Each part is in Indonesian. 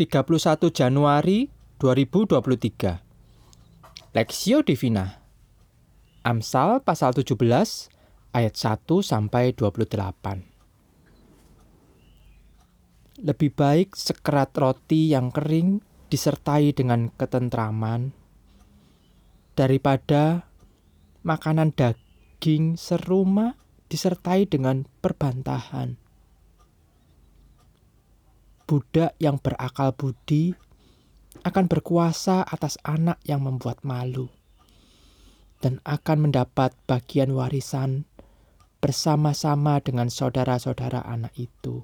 31 Januari 2023 Lexio Divina. Amsal pasal 17 ayat 1 sampai 28 Lebih baik sekerat roti yang kering disertai dengan ketentraman daripada makanan daging serumah disertai dengan perbantahan budak yang berakal budi akan berkuasa atas anak yang membuat malu dan akan mendapat bagian warisan bersama-sama dengan saudara-saudara anak itu.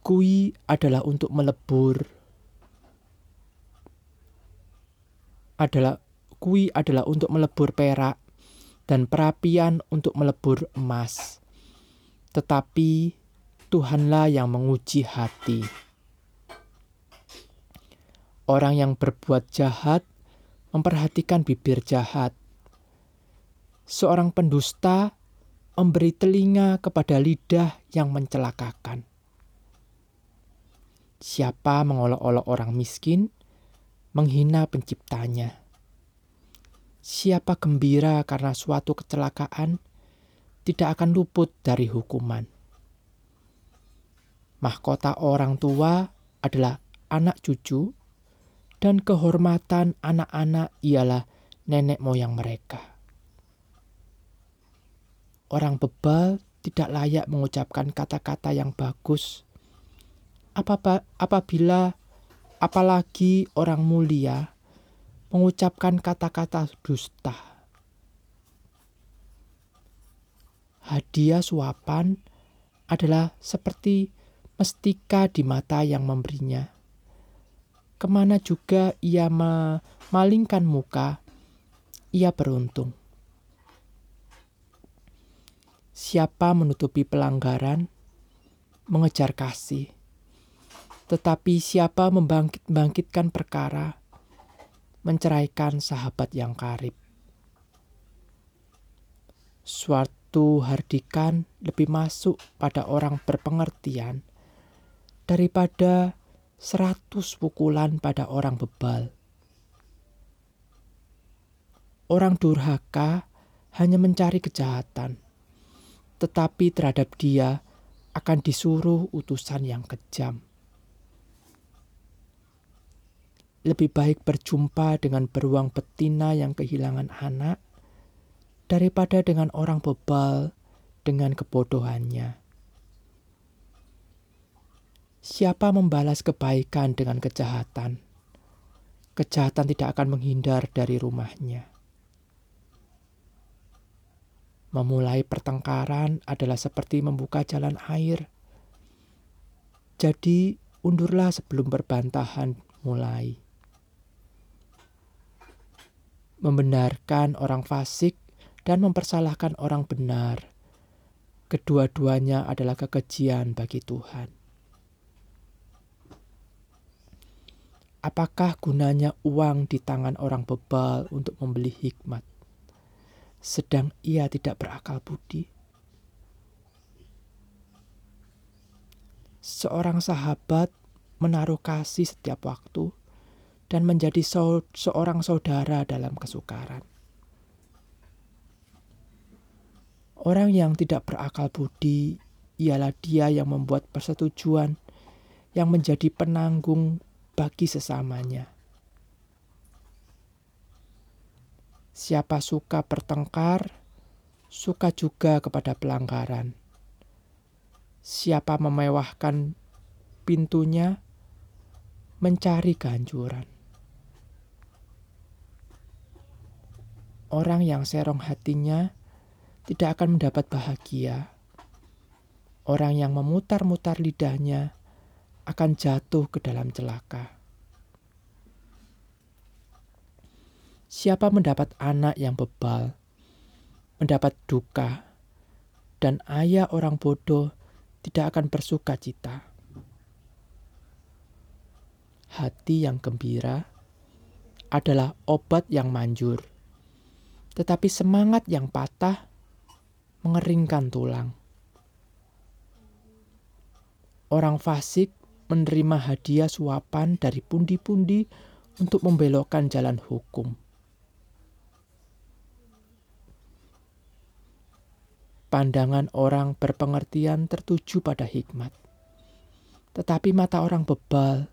Kui adalah untuk melebur adalah kui adalah untuk melebur perak dan perapian untuk melebur emas. Tetapi Tuhanlah yang menguji hati. Orang yang berbuat jahat memperhatikan bibir jahat. Seorang pendusta memberi telinga kepada lidah yang mencelakakan. Siapa mengolok-olok orang miskin, menghina penciptanya. Siapa gembira karena suatu kecelakaan, tidak akan luput dari hukuman mahkota orang tua adalah anak cucu, dan kehormatan anak-anak ialah nenek moyang mereka. Orang bebal tidak layak mengucapkan kata-kata yang bagus. Apabila apalagi orang mulia mengucapkan kata-kata dusta. Hadiah suapan adalah seperti mestika di mata yang memberinya. Ke mana juga ia memalingkan muka, ia beruntung. Siapa menutupi pelanggaran, mengejar kasih. Tetapi siapa membangkit-bangkitkan perkara, menceraikan sahabat yang karib. Suatu hardikan lebih masuk pada orang berpengertian daripada seratus pukulan pada orang bebal. Orang durhaka hanya mencari kejahatan, tetapi terhadap dia akan disuruh utusan yang kejam. Lebih baik berjumpa dengan beruang betina yang kehilangan anak daripada dengan orang bebal dengan kebodohannya. Siapa membalas kebaikan dengan kejahatan? Kejahatan tidak akan menghindar dari rumahnya. Memulai pertengkaran adalah seperti membuka jalan air. Jadi, undurlah sebelum berbantahan mulai. Membenarkan orang fasik dan mempersalahkan orang benar. Kedua-duanya adalah kekejian bagi Tuhan. Apakah gunanya uang di tangan orang bebal untuk membeli hikmat, sedang ia tidak berakal budi? Seorang sahabat menaruh kasih setiap waktu dan menjadi seorang saudara dalam kesukaran. Orang yang tidak berakal budi ialah dia yang membuat persetujuan yang menjadi penanggung bagi sesamanya. Siapa suka bertengkar, suka juga kepada pelanggaran. Siapa memewahkan pintunya, mencari kehancuran. Orang yang serong hatinya tidak akan mendapat bahagia. Orang yang memutar-mutar lidahnya akan jatuh ke dalam celaka. Siapa mendapat anak yang bebal, mendapat duka, dan ayah orang bodoh tidak akan bersuka cita. Hati yang gembira adalah obat yang manjur, tetapi semangat yang patah mengeringkan tulang. orang fasik menerima hadiah suapan dari pundi-pundi untuk membelokkan jalan hukum. Pandangan orang berpengertian tertuju pada hikmat, tetapi mata orang bebal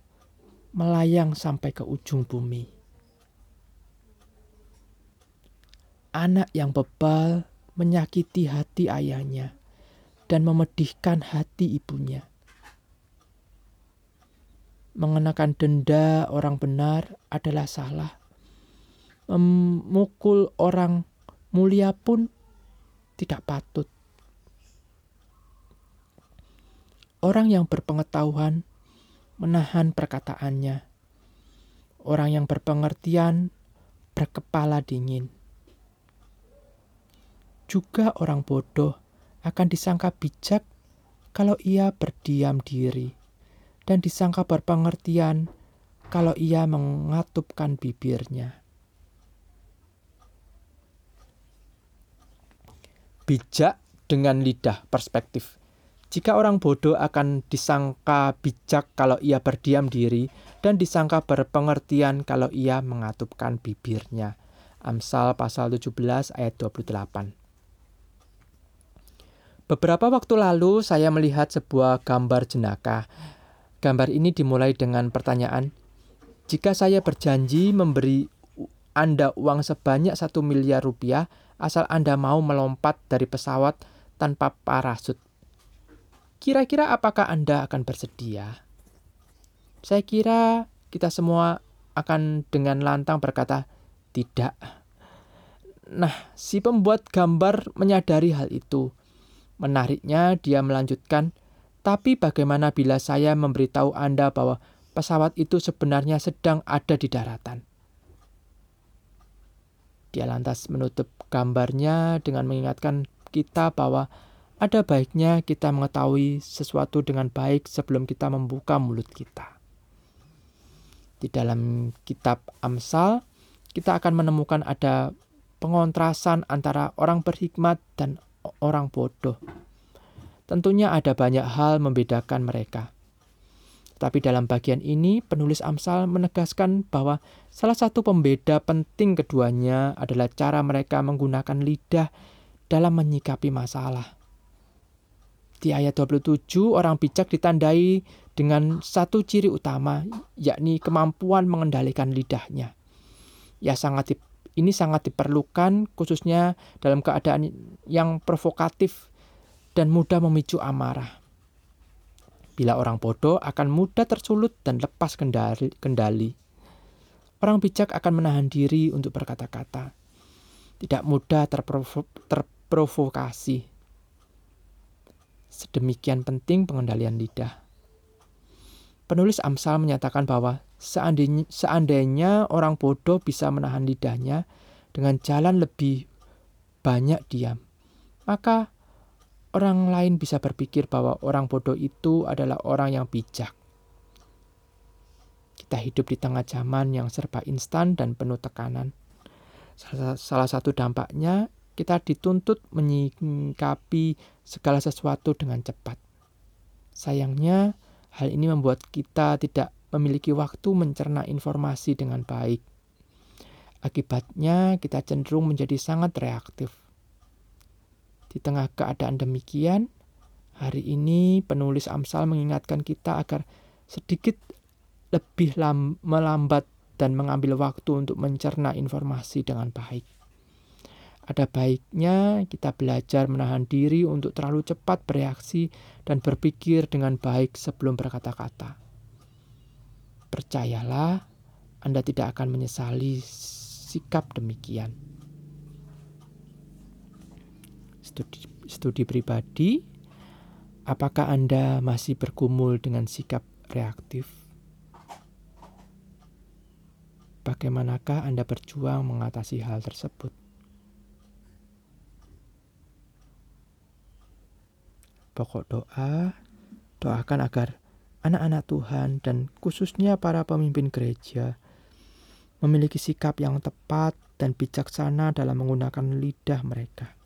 melayang sampai ke ujung bumi. Anak yang bebal menyakiti hati ayahnya dan memedihkan hati ibunya. Mengenakan denda orang benar adalah salah. Memukul orang mulia pun tidak patut. Orang yang berpengetahuan menahan perkataannya. Orang yang berpengertian berkepala dingin. Juga orang bodoh akan disangka bijak kalau ia berdiam diri, dan disangka berpengertian kalau ia mengatupkan bibirnya. bijak dengan lidah perspektif. Jika orang bodoh akan disangka bijak kalau ia berdiam diri dan disangka berpengertian kalau ia mengatupkan bibirnya. Amsal pasal 17 ayat 28. Beberapa waktu lalu saya melihat sebuah gambar jenaka. Gambar ini dimulai dengan pertanyaan, jika saya berjanji memberi Anda uang sebanyak satu miliar rupiah, asal Anda mau melompat dari pesawat tanpa parasut. Kira-kira apakah Anda akan bersedia? Saya kira kita semua akan dengan lantang berkata, "Tidak." Nah, si pembuat gambar menyadari hal itu. Menariknya, dia melanjutkan, "Tapi bagaimana bila saya memberitahu Anda bahwa pesawat itu sebenarnya sedang ada di daratan?" Dia lantas menutup gambarnya dengan mengingatkan kita bahwa ada baiknya kita mengetahui sesuatu dengan baik sebelum kita membuka mulut kita. Di dalam kitab Amsal, kita akan menemukan ada pengontrasan antara orang berhikmat dan orang bodoh. Tentunya ada banyak hal membedakan mereka. Tapi dalam bagian ini, penulis Amsal menegaskan bahwa salah satu pembeda penting keduanya adalah cara mereka menggunakan lidah dalam menyikapi masalah. Di ayat 27, orang bijak ditandai dengan satu ciri utama, yakni kemampuan mengendalikan lidahnya. Ya sangat ini sangat diperlukan khususnya dalam keadaan yang provokatif dan mudah memicu amarah. Bila orang bodoh akan mudah tersulut dan lepas kendali. Orang bijak akan menahan diri untuk berkata-kata. Tidak mudah terprovo terprovokasi. Sedemikian penting pengendalian lidah. Penulis Amsal menyatakan bahwa seandainya, seandainya orang bodoh bisa menahan lidahnya dengan jalan lebih banyak diam, maka orang lain bisa berpikir bahwa orang bodoh itu adalah orang yang bijak. Kita hidup di tengah zaman yang serba instan dan penuh tekanan. Salah, satu dampaknya, kita dituntut menyikapi segala sesuatu dengan cepat. Sayangnya, hal ini membuat kita tidak memiliki waktu mencerna informasi dengan baik. Akibatnya, kita cenderung menjadi sangat reaktif di tengah keadaan demikian, hari ini penulis Amsal mengingatkan kita agar sedikit lebih melambat dan mengambil waktu untuk mencerna informasi dengan baik. Ada baiknya kita belajar menahan diri untuk terlalu cepat bereaksi dan berpikir dengan baik sebelum berkata-kata. Percayalah, Anda tidak akan menyesali sikap demikian studi, studi pribadi, apakah Anda masih bergumul dengan sikap reaktif? Bagaimanakah Anda berjuang mengatasi hal tersebut? Pokok doa, doakan agar anak-anak Tuhan dan khususnya para pemimpin gereja memiliki sikap yang tepat dan bijaksana dalam menggunakan lidah mereka